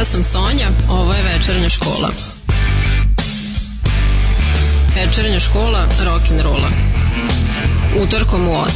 ja sam Sonja, ovo je večernja škola. Večernja škola rock'n'rolla. Utorkom u 8.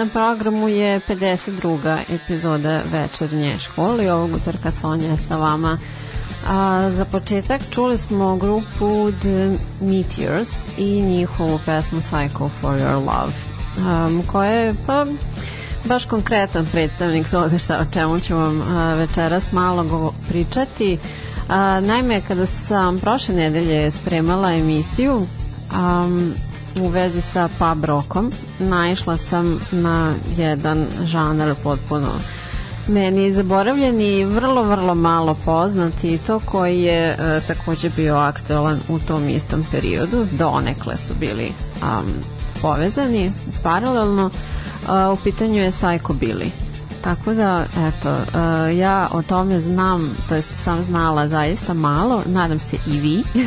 na programu je 52. epizoda večernje škole i ovog utorka Sonja sa vama. A, za početak čuli smo grupu The Meteors i njihovu pesmu Psycho for Your Love, um, koja je pa baš konkretan predstavnik toga šta o čemu ću vam a, večeras malo pričati. A, naime, kada sam prošle nedelje spremala emisiju, um, u vezi sa pub rockom naišla sam na jedan žanar potpuno meni zaboravljen i vrlo, vrlo malo poznati i to koji je e, takođe bio aktualan u tom istom periodu. Donekle su bili um, povezani paralelno. E, u pitanju je Psycho Billy. Tako da, eto, uh, ja o tome znam, to jest sam znala zaista malo, nadam se i vi,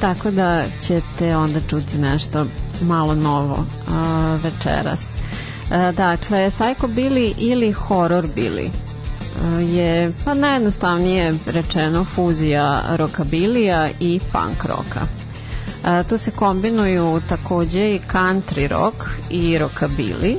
tako da ćete onda čuti nešto malo novo uh, večeras. Uh, dakle, Psycho Billy ili Horror Billy je, pa najjednostavnije rečeno, fuzija rokabilija i punk roka. tu se kombinuju takođe i country rock i rockabilly,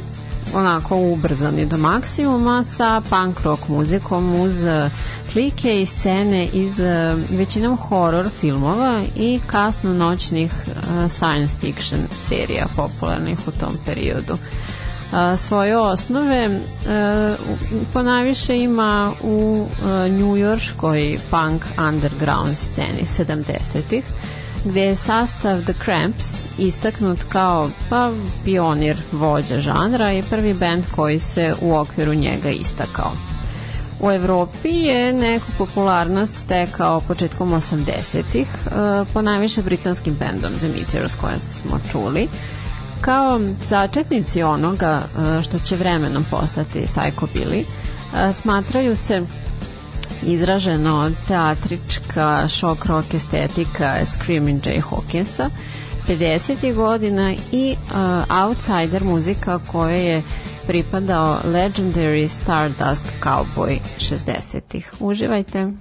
onako ubrzan je do maksimuma sa punk rock muzikom uz e, slike i scene iz e, većinom horror filmova i kasno noćnih e, science fiction serija popularnih u tom periodu svoje osnove ponaviše ima u njujorškoj punk underground sceni 70-ih gde je sastav The Cramps istaknut kao pa pionir vođa žanra i prvi band koji se u okviru njega istakao. U Evropi je neku popularnost stekao početkom 80-ih, e, po najviše britanskim bendom The Meteors koje smo čuli, kao začetnici onoga e, što će vremenom postati Psycho Billy, e, smatraju se izraženo teatrička šok rock estetika Screaming Jay Hawkinsa 50. godina i uh, outsider muzika koje je pripadao Legendary Stardust Cowboy 60. -ih. Uživajte!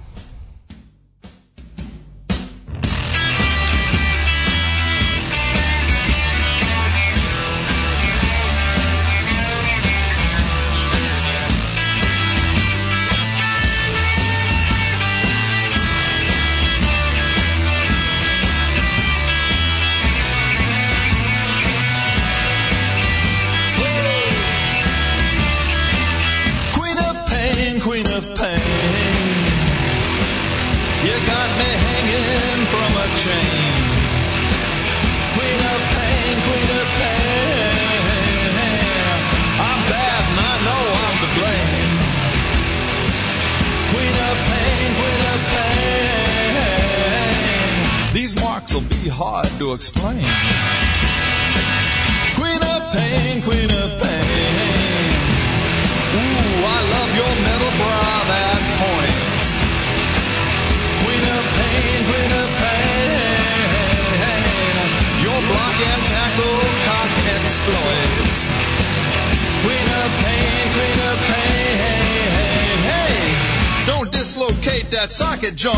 that socket joint.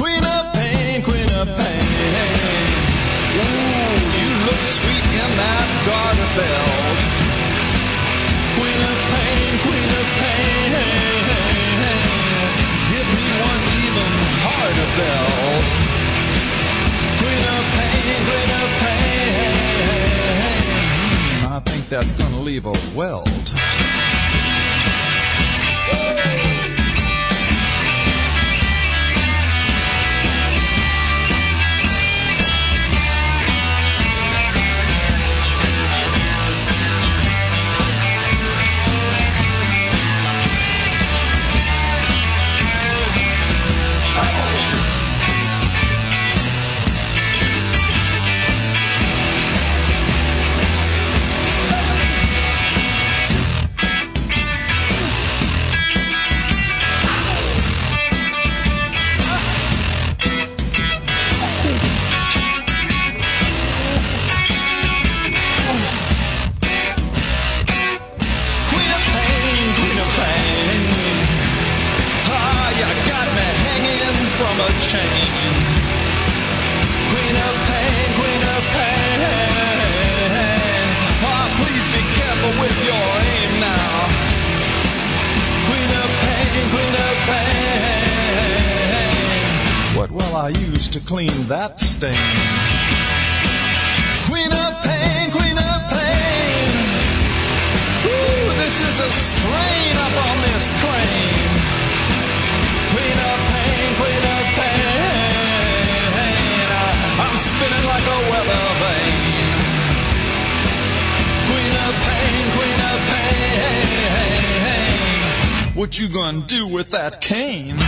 Queen of pain, queen of pain. Ooh, you look sweet in that garter belt. Queen of pain, queen of pain. Give me one even harder belt. Queen of pain, queen of pain. I think that's gonna leave a welt. Whoa. to clean that stain. Queen of pain, queen of pain. Ooh, this is a strain up on this crane. Queen of pain, queen of pain. I'm spinning like a weather vane. Queen of pain, queen of pain. What you gonna do with that cane?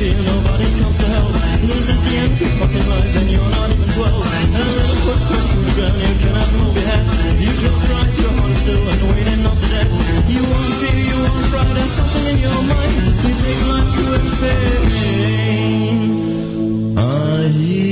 feel nobody comes to help. This is the end of fucking life, and you're not even 12. A little push, push, to the ground, you cannot move your head. You close your eyes, your heart still and waiting on the dead. You want fear, you want pride, there's something in your mind. You take life to explain. I. you?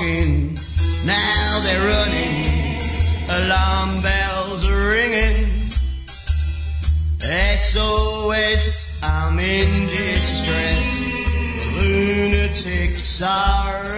walking, now they're running, alarm bells are ringing. SOS, I'm in distress, lunatics are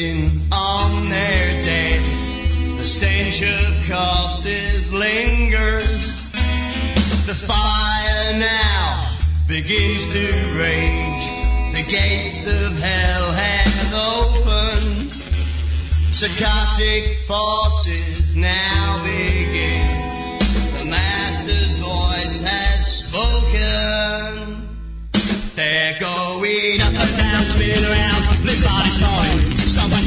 in on their dead, The stench of corpses lingers. The fire now begins to rage. The gates of hell have opened. Psychotic forces now begin. The master's voice has spoken. They're going up and down, spin around, flip body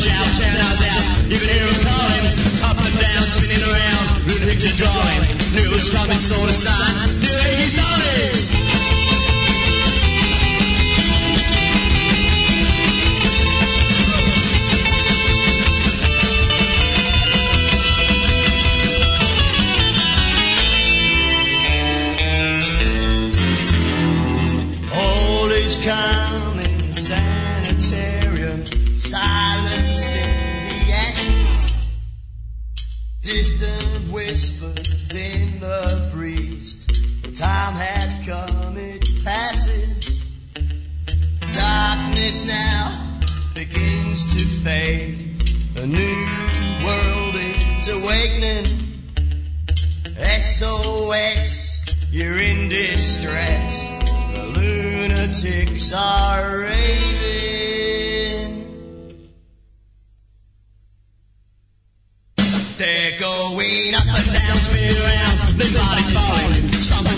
shout, shout out, You can hear them calling, up and down, spinning around, New picture drawing. New coming, saw the sign, New it, he distant whispers in the breeze. The time has come, it passes. Darkness now begins to fade. A new world is awakening. SOS, you're in distress. The lunatics are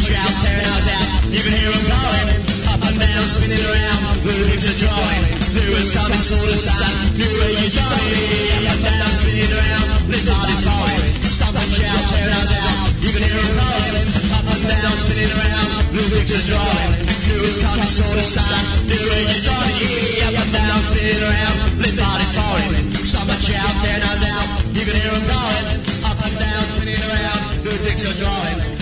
shout, tearing us out. You can hear them calling, up and down, spinning around. Lyrics are drawing, viewers coming, saw the sign. New age is dying, up and down, spinning around. Live bodies falling, Stop and shout, tearing us out. You can hear them calling, up and down, spinning around. Lyrics are drawing, viewers coming, saw the sign. New age is dying, up and down, spinning around. Live bodies falling, Stop and shout, tearing us out. You can hear them calling, up and down, spinning around. Lyrics are drawing.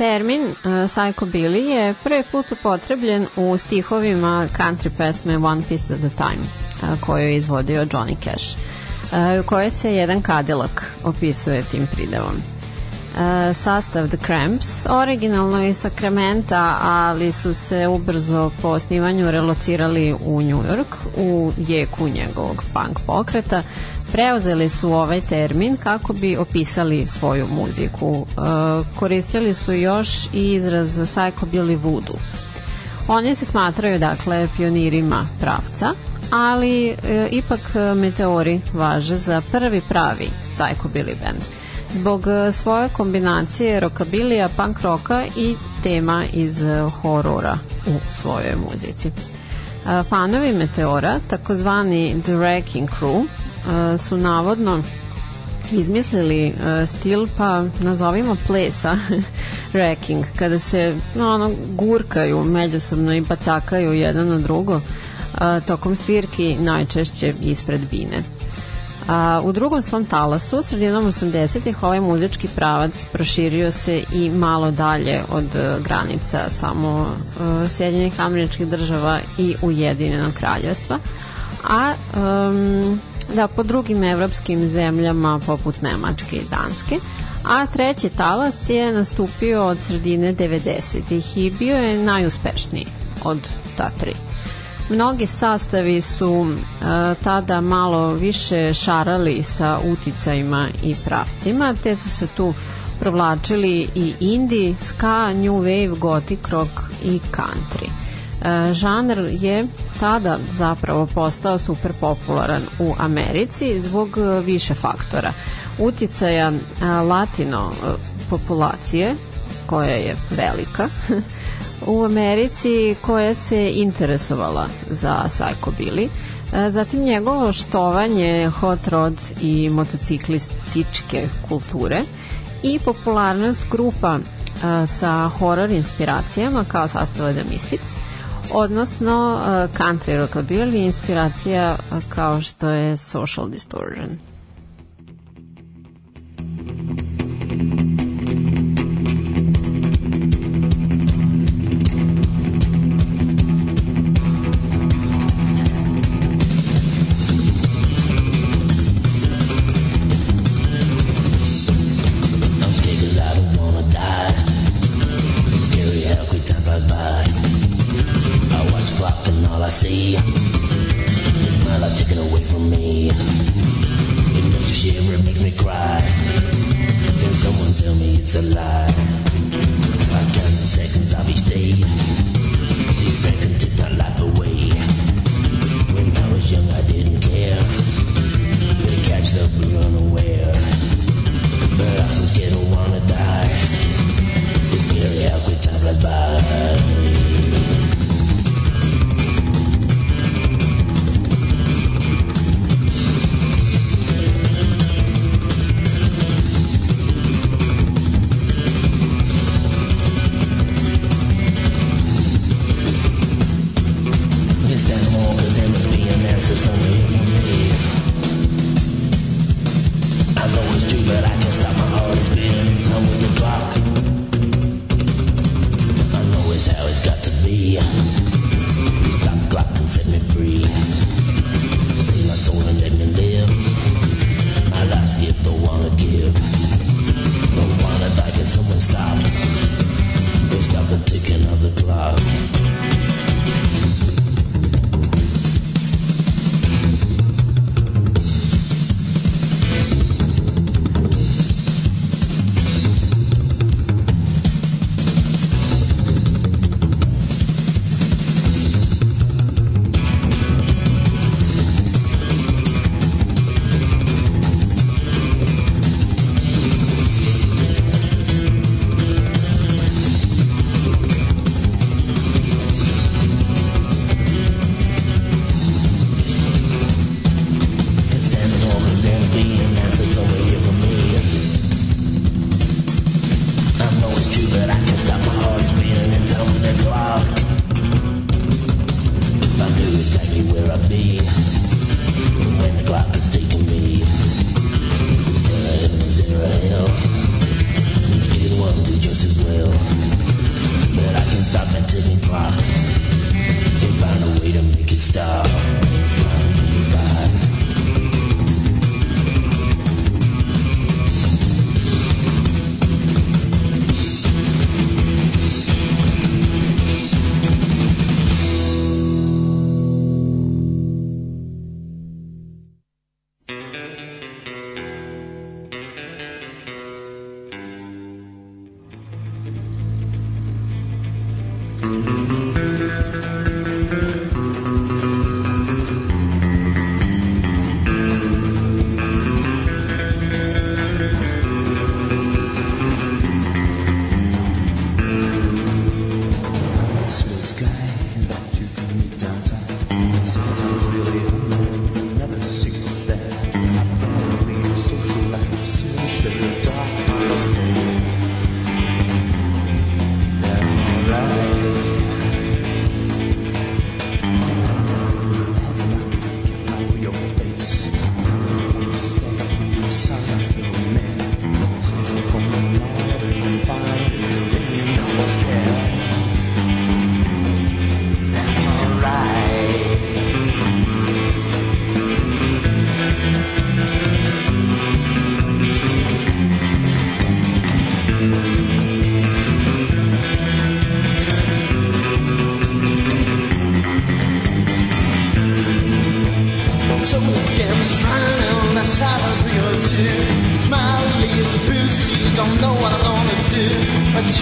Termin uh, e, psychobilly je prvi put upotrebljen u stihovima country pesme One Piece at a Time, uh, koju je izvodio Johnny Cash, uh, kojoj se jedan kadilak opisuje tim pridevom e, sastav The Cramps. Originalno je Sakramenta, ali su se ubrzo po osnivanju relocirali u New York u jeku njegovog punk pokreta. Preuzeli su ovaj termin kako bi opisali svoju muziku. E, koristili su još i izraz psychobilly voodoo. Oni se smatraju dakle pionirima pravca, ali e, ipak e, meteori važe za prvi pravi psychobilly band zbog e, svoje kombinacije rokabilija, punk roka i tema iz e, horora u svojoj muzici. E, fanovi Meteora, takozvani The Wrecking Crew, su navodno izmislili stil pa nazovimo plesa wrecking, kada se no, ono, gurkaju međusobno i bacakaju jedan na drugo tokom svirki najčešće ispred bine. A, u drugom svom talasu, sredinom 80-ih, ovaj muzički pravac proširio se i malo dalje od e, granica samo uh, Sjedinjenih američkih država i Ujedinjenog kraljevstva. A um, da, po drugim evropskim zemljama poput Nemačke i Danske. A treći talas je nastupio od sredine 90-ih i bio je najuspešniji od ta tri mnogi sastavi su e, tada malo više šarali sa uticajima i pravcima, te su se tu provlačili i indie, ska, new wave, gotik rock i country. E, žanr je tada zapravo postao super popularan u Americi zbog više faktora. Uticaja e, latino e, populacije, koja je velika, u Americi koja se interesovala za Psycho Billy. E, zatim njegovo štovanje hot rod i motociklističke kulture i popularnost grupa e, sa horor inspiracijama kao sastava The Misfits, odnosno e, country rockabilly inspiracija kao što je Social Distortion.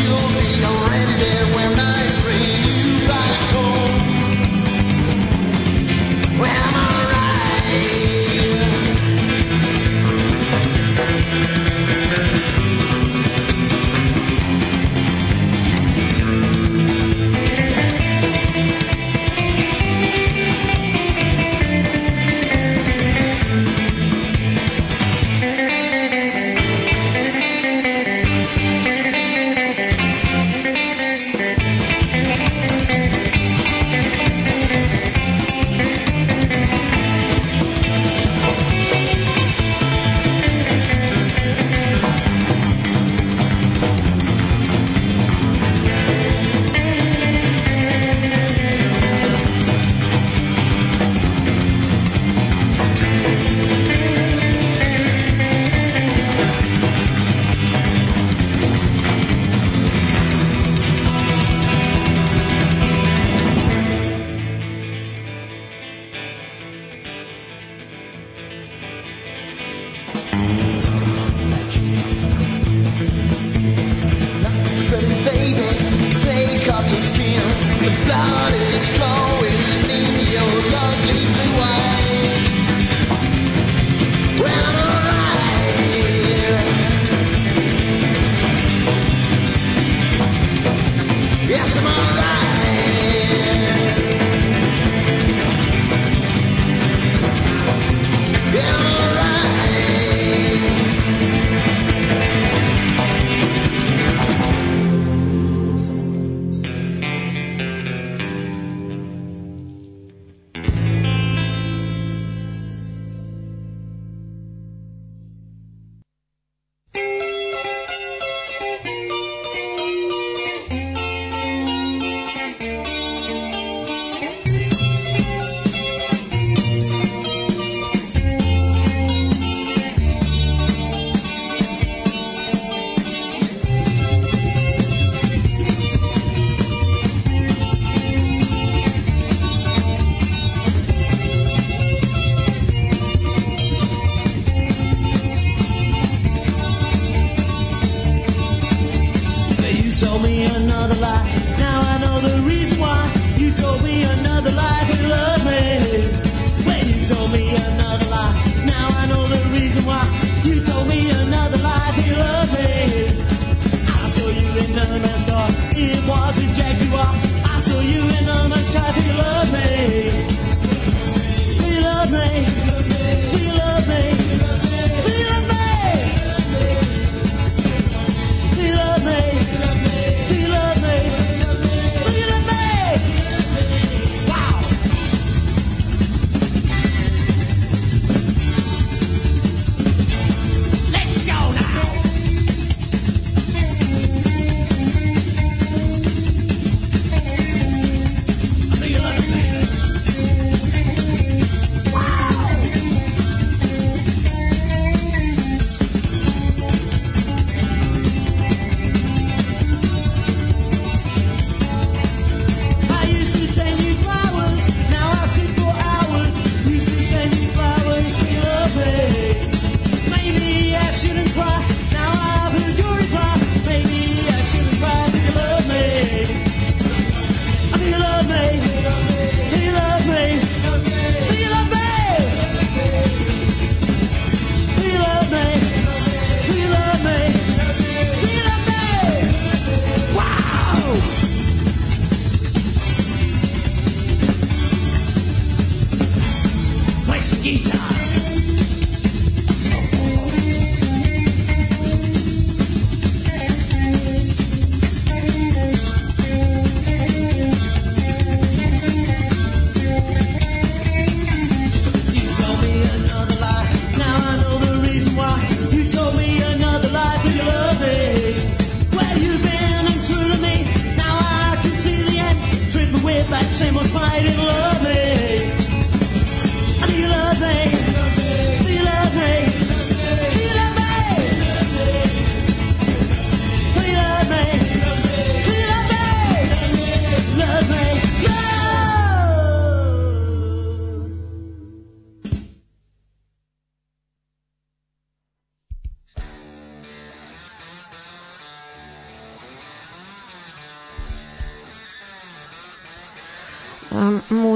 you'll be already there when I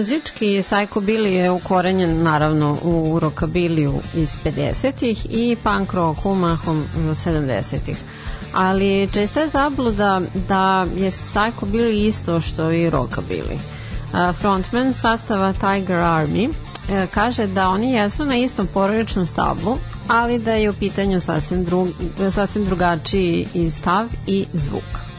muzički Billy je ukorenjen naravno u rockabiliju iz 50-ih i punk rocku mahom 70-ih. E, ali česta je zabluda da je Psycho Billy isto što i rockabilly. E, frontman sastava Tiger Army e, kaže da oni jesu na istom porodičnom stablu, ali da je u pitanju sasvim, drug, sasvim drugačiji i stav i zvuk.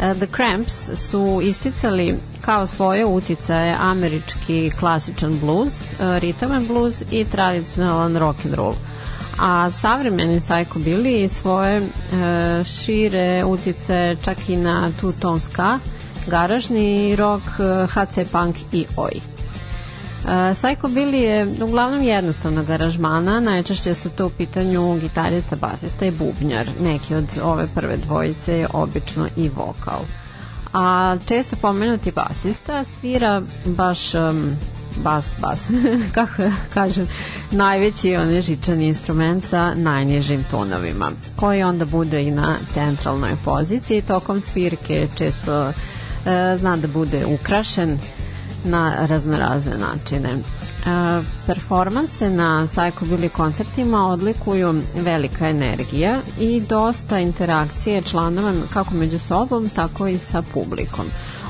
E, The Cramps su isticali kao svoje uticaje američki klasičan blues, e, rhythm and blues i tradicionalan rock and roll. A savremeni psychobilly svoje e, šire utice čak i na two-tone ska, garažni rock, HC punk i oi. Psycho Billy je uglavnom jednostavnog aranžmana, najčešće su to u pitanju gitarista, basista i bubnjar. Neki od ove prve dvojice je obično i vokal. A često pomenuti basista svira baš um, bas, bas, kako kažem, najveći onaj žičani instrument sa najnižim tonovima, koji onda bude i na centralnoj poziciji tokom svirke, često e, zna da bude ukrašen na raznorazne načine. E, performanse na Psycho Billy koncertima odlikuju velika energija i dosta interakcije članova kako među sobom, tako i sa publikom.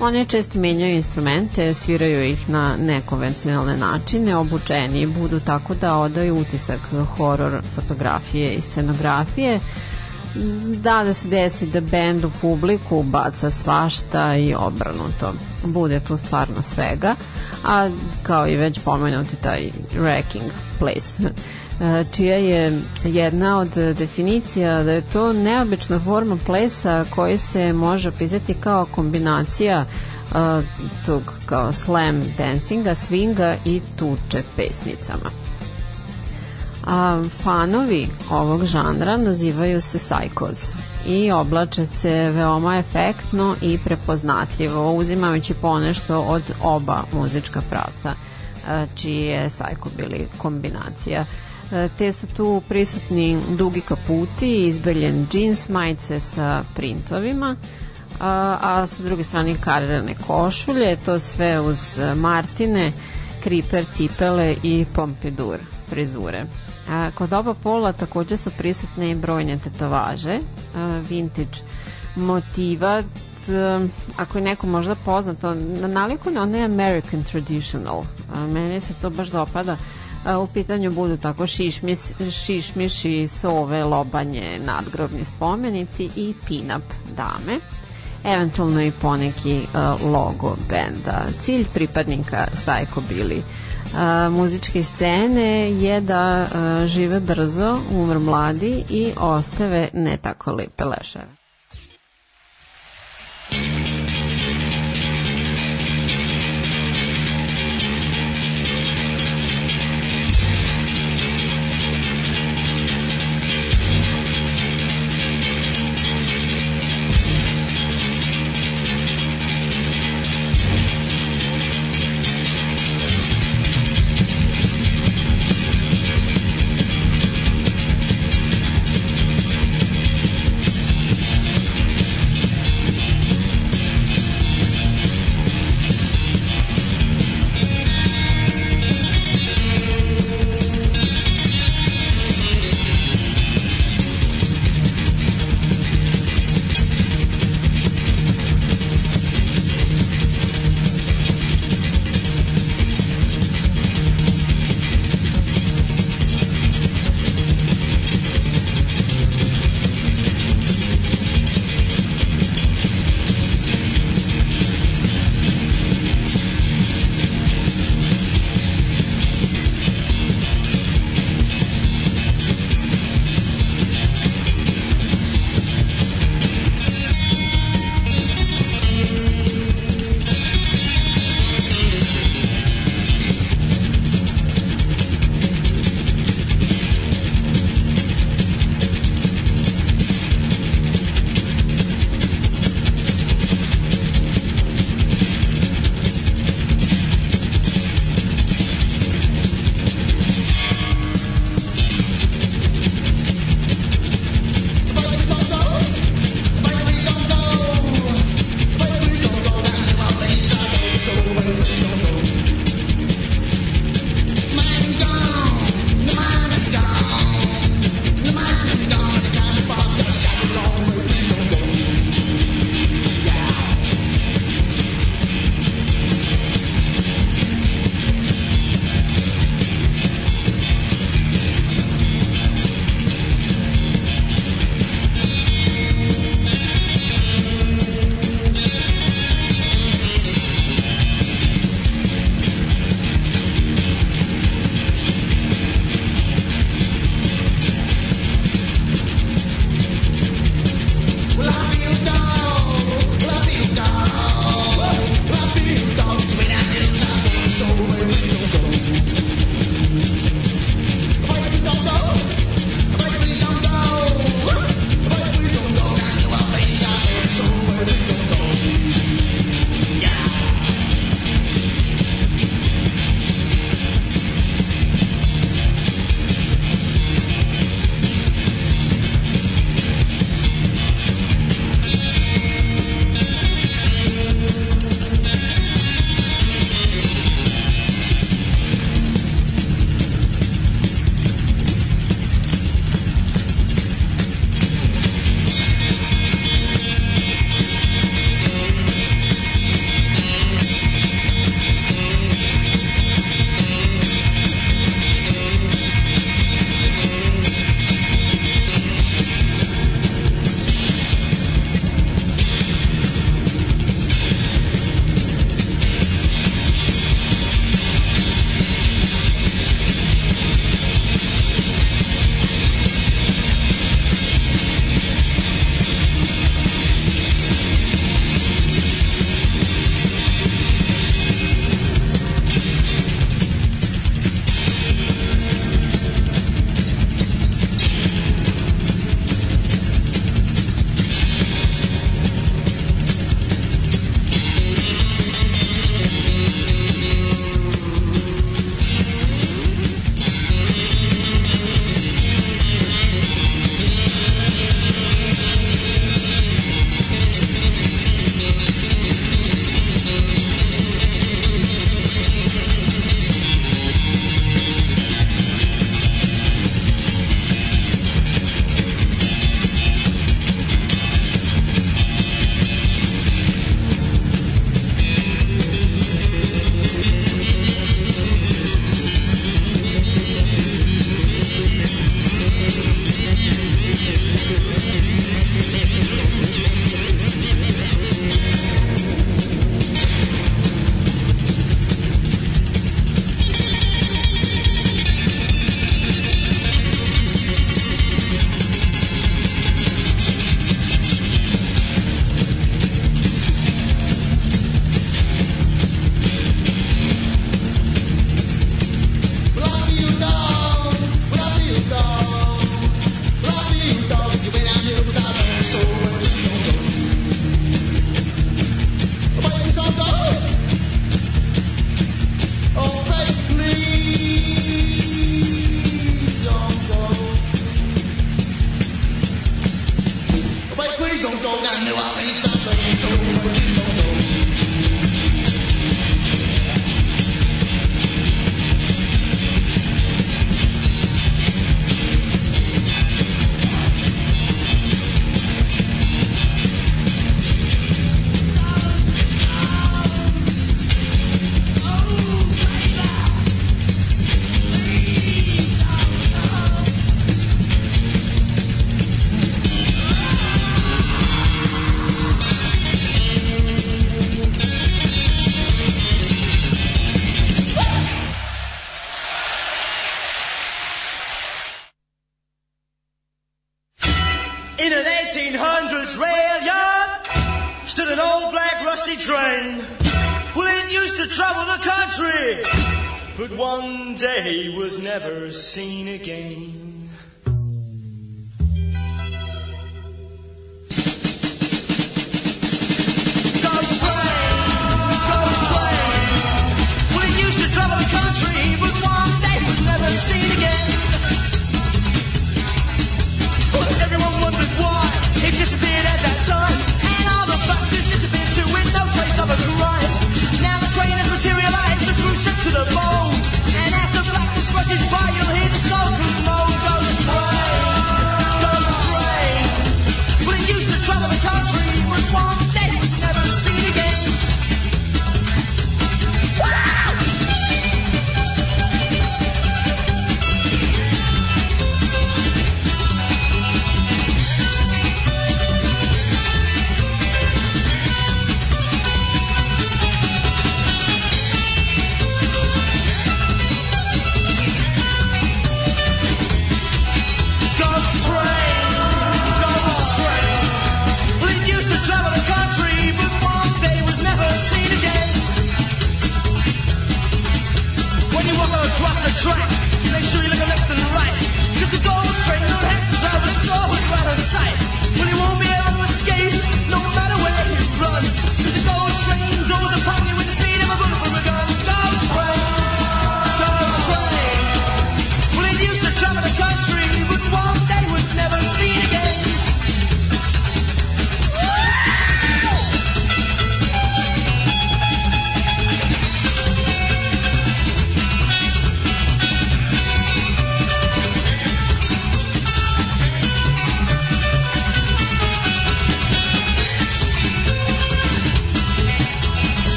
Oni često menjaju instrumente, sviraju ih na nekonvencionalne načine, obučeni budu tako da odaju utisak horor fotografije i scenografije, da da se desi da bend u publiku baca svašta i obrnuto. Bude tu stvarno svega, a kao i već pomenuti taj wrecking place e, čija je jedna od definicija da je to neobična forma plesa koji se može pisati kao kombinacija e, tog kao slam dancinga, swinga i tuče pesnicama. A, fanovi ovog žanra nazivaju se psychos i oblače se veoma efektno i prepoznatljivo, uzimajući ponešto od oba muzička pravca, e, čiji je bili kombinacija. E, te su tu prisutni dugi kaputi, izbeljen džins, majice sa printovima, a, e, a sa druge strane karirane košulje, to sve uz martine, kriper, cipele i pompidur frizure. Kod oba pola takođe su prisutne i brojne tetovaže, vintage motiva, ako je neko možda poznato, naliku na onaj American Traditional. Meni se to baš dopada. U pitanju budu tako šišmis, šišmiši, sove, lobanje, nadgrobni spomenici i pin-up dame eventualno i poneki logo benda. Cilj pripadnika Psycho Billy a, muzičke scene je da žive brzo, umr mladi i ostave ne tako lepe leševe. but one day was never seen again.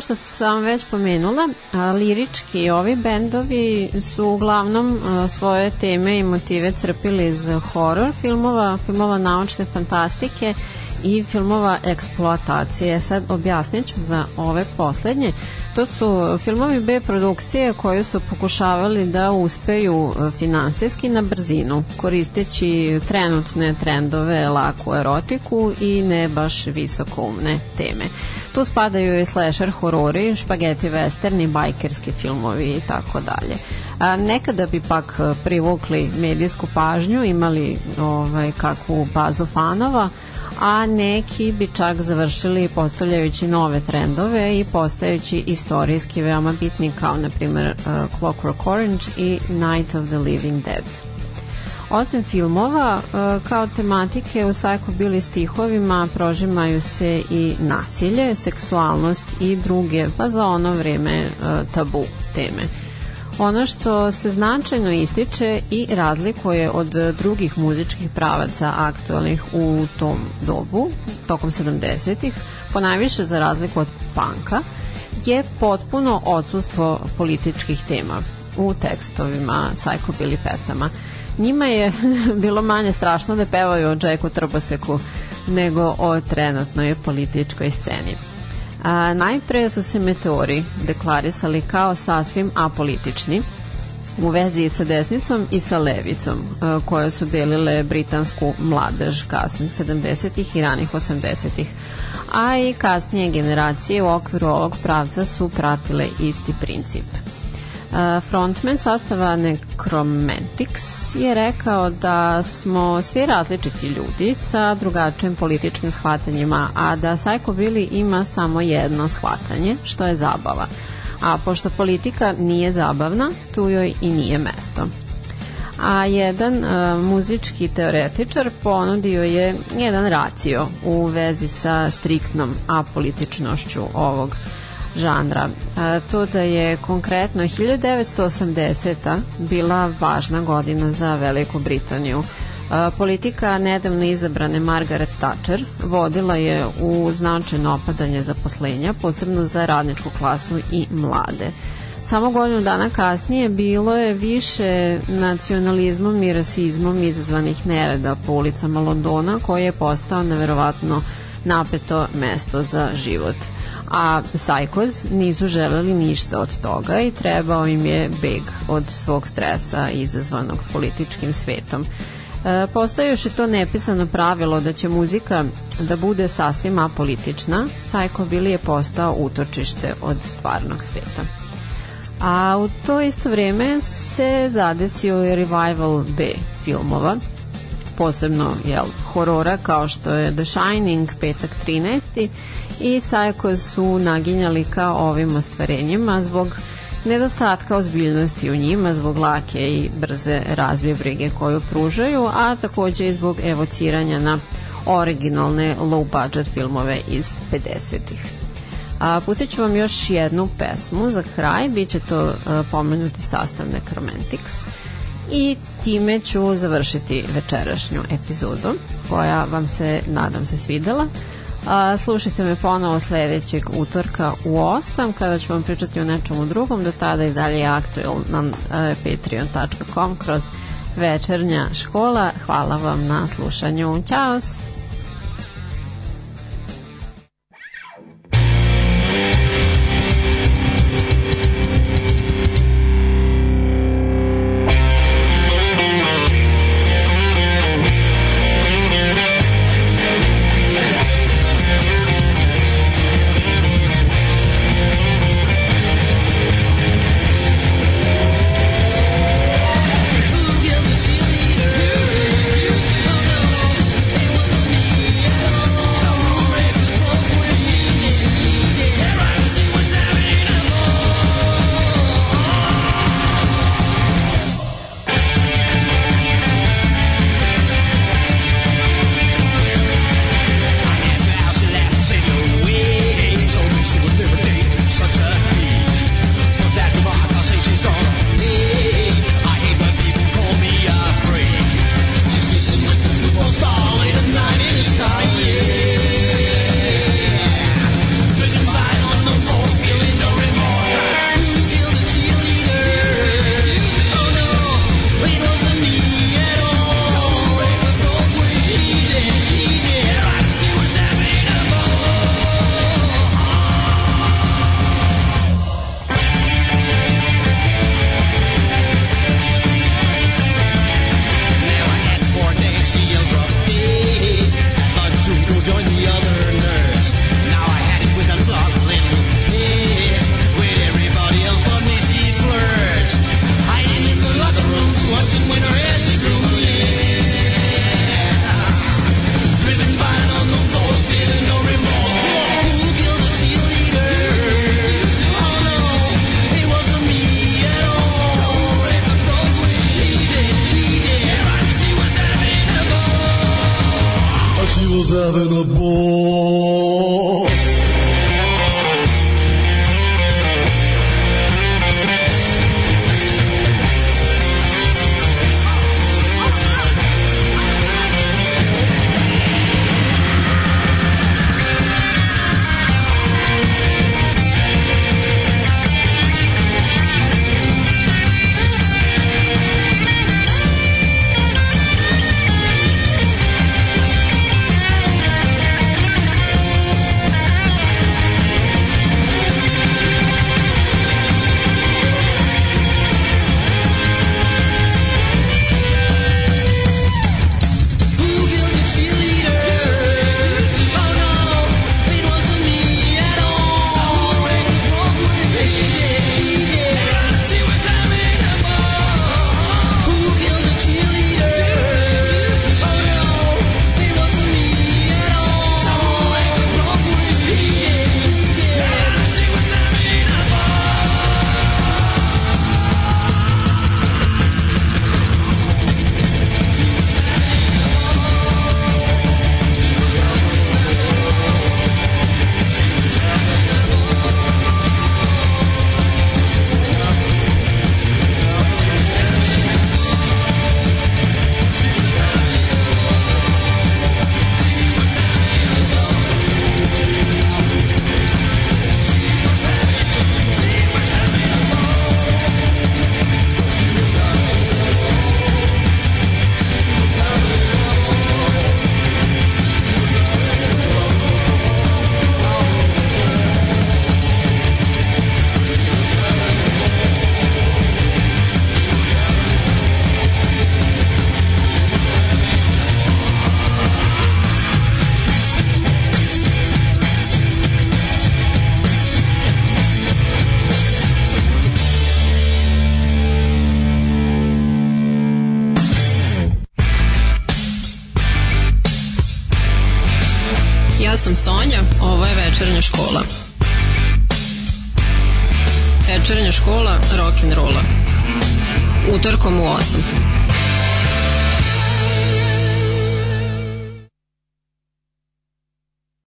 što sam već pomenula, lirički ovi bendovi su uglavnom svoje teme i motive crpili iz horor filmova, filmova naučne fantastike i filmova eksploatacije. Sad objasnit ću za ove poslednje. To su filmovi B produkcije koji su pokušavali da uspeju finansijski na brzinu, koristeći trenutne trendove, laku erotiku i ne baš visokoumne teme. Tu spadaju i slasher, horori, špageti westerni, bajkerski filmovi i tako dalje. A, nekada bi pak e, privukli medijsku pažnju, imali ovaj, kakvu bazu fanova, a neki bi čak završili postavljajući nove trendove i postajući istorijski veoma bitni kao na primjer uh, e, Clockwork Orange i Night of the Living Dead. Osim filmova, e, kao tematike u Psycho bili stihovima prožimaju se i nasilje, seksualnost i druge, pa za ono vreme e, tabu teme. Ono što se značajno ističe i razlikuje od drugih muzičkih pravaca aktualnih u tom dobu, tokom 70-ih, ponajviše za razliku od panka, je potpuno odsustvo političkih tema u tekstovima Psycho Billy pesama njima je bilo manje strašno da pevaju o Džeku Trboseku nego o trenutnoj političkoj sceni. A, najpre su se meteori deklarisali kao sasvim apolitični u vezi sa desnicom i sa levicom koje su delile britansku mladež kasnih 70-ih i ranih 80-ih a i kasnije generacije u okviru ovog pravca su pratile isti princip frontman sastava Necromantics je rekao da smo svi različiti ljudi sa drugačijim političkim shvatanjima, a da Psycho Billy ima samo jedno shvatanje, što je zabava. A pošto politika nije zabavna, tu joj i nije mesto. A jedan e, muzički teoretičar ponudio je jedan racio u vezi sa striktnom apolitičnošću ovog žanra. To da je konkretno 1980. bila važna godina za Veliku Britaniju. Politika nedavno izabrane Margaret Thatcher vodila je u značajno opadanje zaposlenja, posebno za radničku klasu i mlade. Samo godinu dana kasnije bilo je više nacionalizmom i rasizmom izazvanih nereda po ulicama Londona koji je postao neverovatno napeto mesto za život a Psychos nisu želeli ništa od toga i trebao im je beg od svog stresa izazvanog političkim svetom. E, postaje još i to nepisano pravilo da će muzika da bude sasvim apolitična, Psycho Billy je postao utočište od stvarnog sveta. A u to isto vreme se zadesio i revival B filmova, posebno jel, horora kao što je The Shining, petak 13. i Psycho su naginjali ka ovim ostvarenjima zbog nedostatka ozbiljnosti u njima zbog lake i brze razvije brige koju pružaju, a takođe i zbog evociranja na originalne low budget filmove iz 50-ih. A, pustit ću vam još jednu pesmu za kraj, bit će to a, e, pomenuti sastav Necromantics i time ću završiti večerašnju epizodu koja vam se, nadam se, svidela. A, slušajte me ponovo sledećeg utorka u 8 kada ću vam pričati o nečemu drugom do tada i dalje je aktualna e, patreon.com kroz večernja škola hvala vam na slušanju, ćao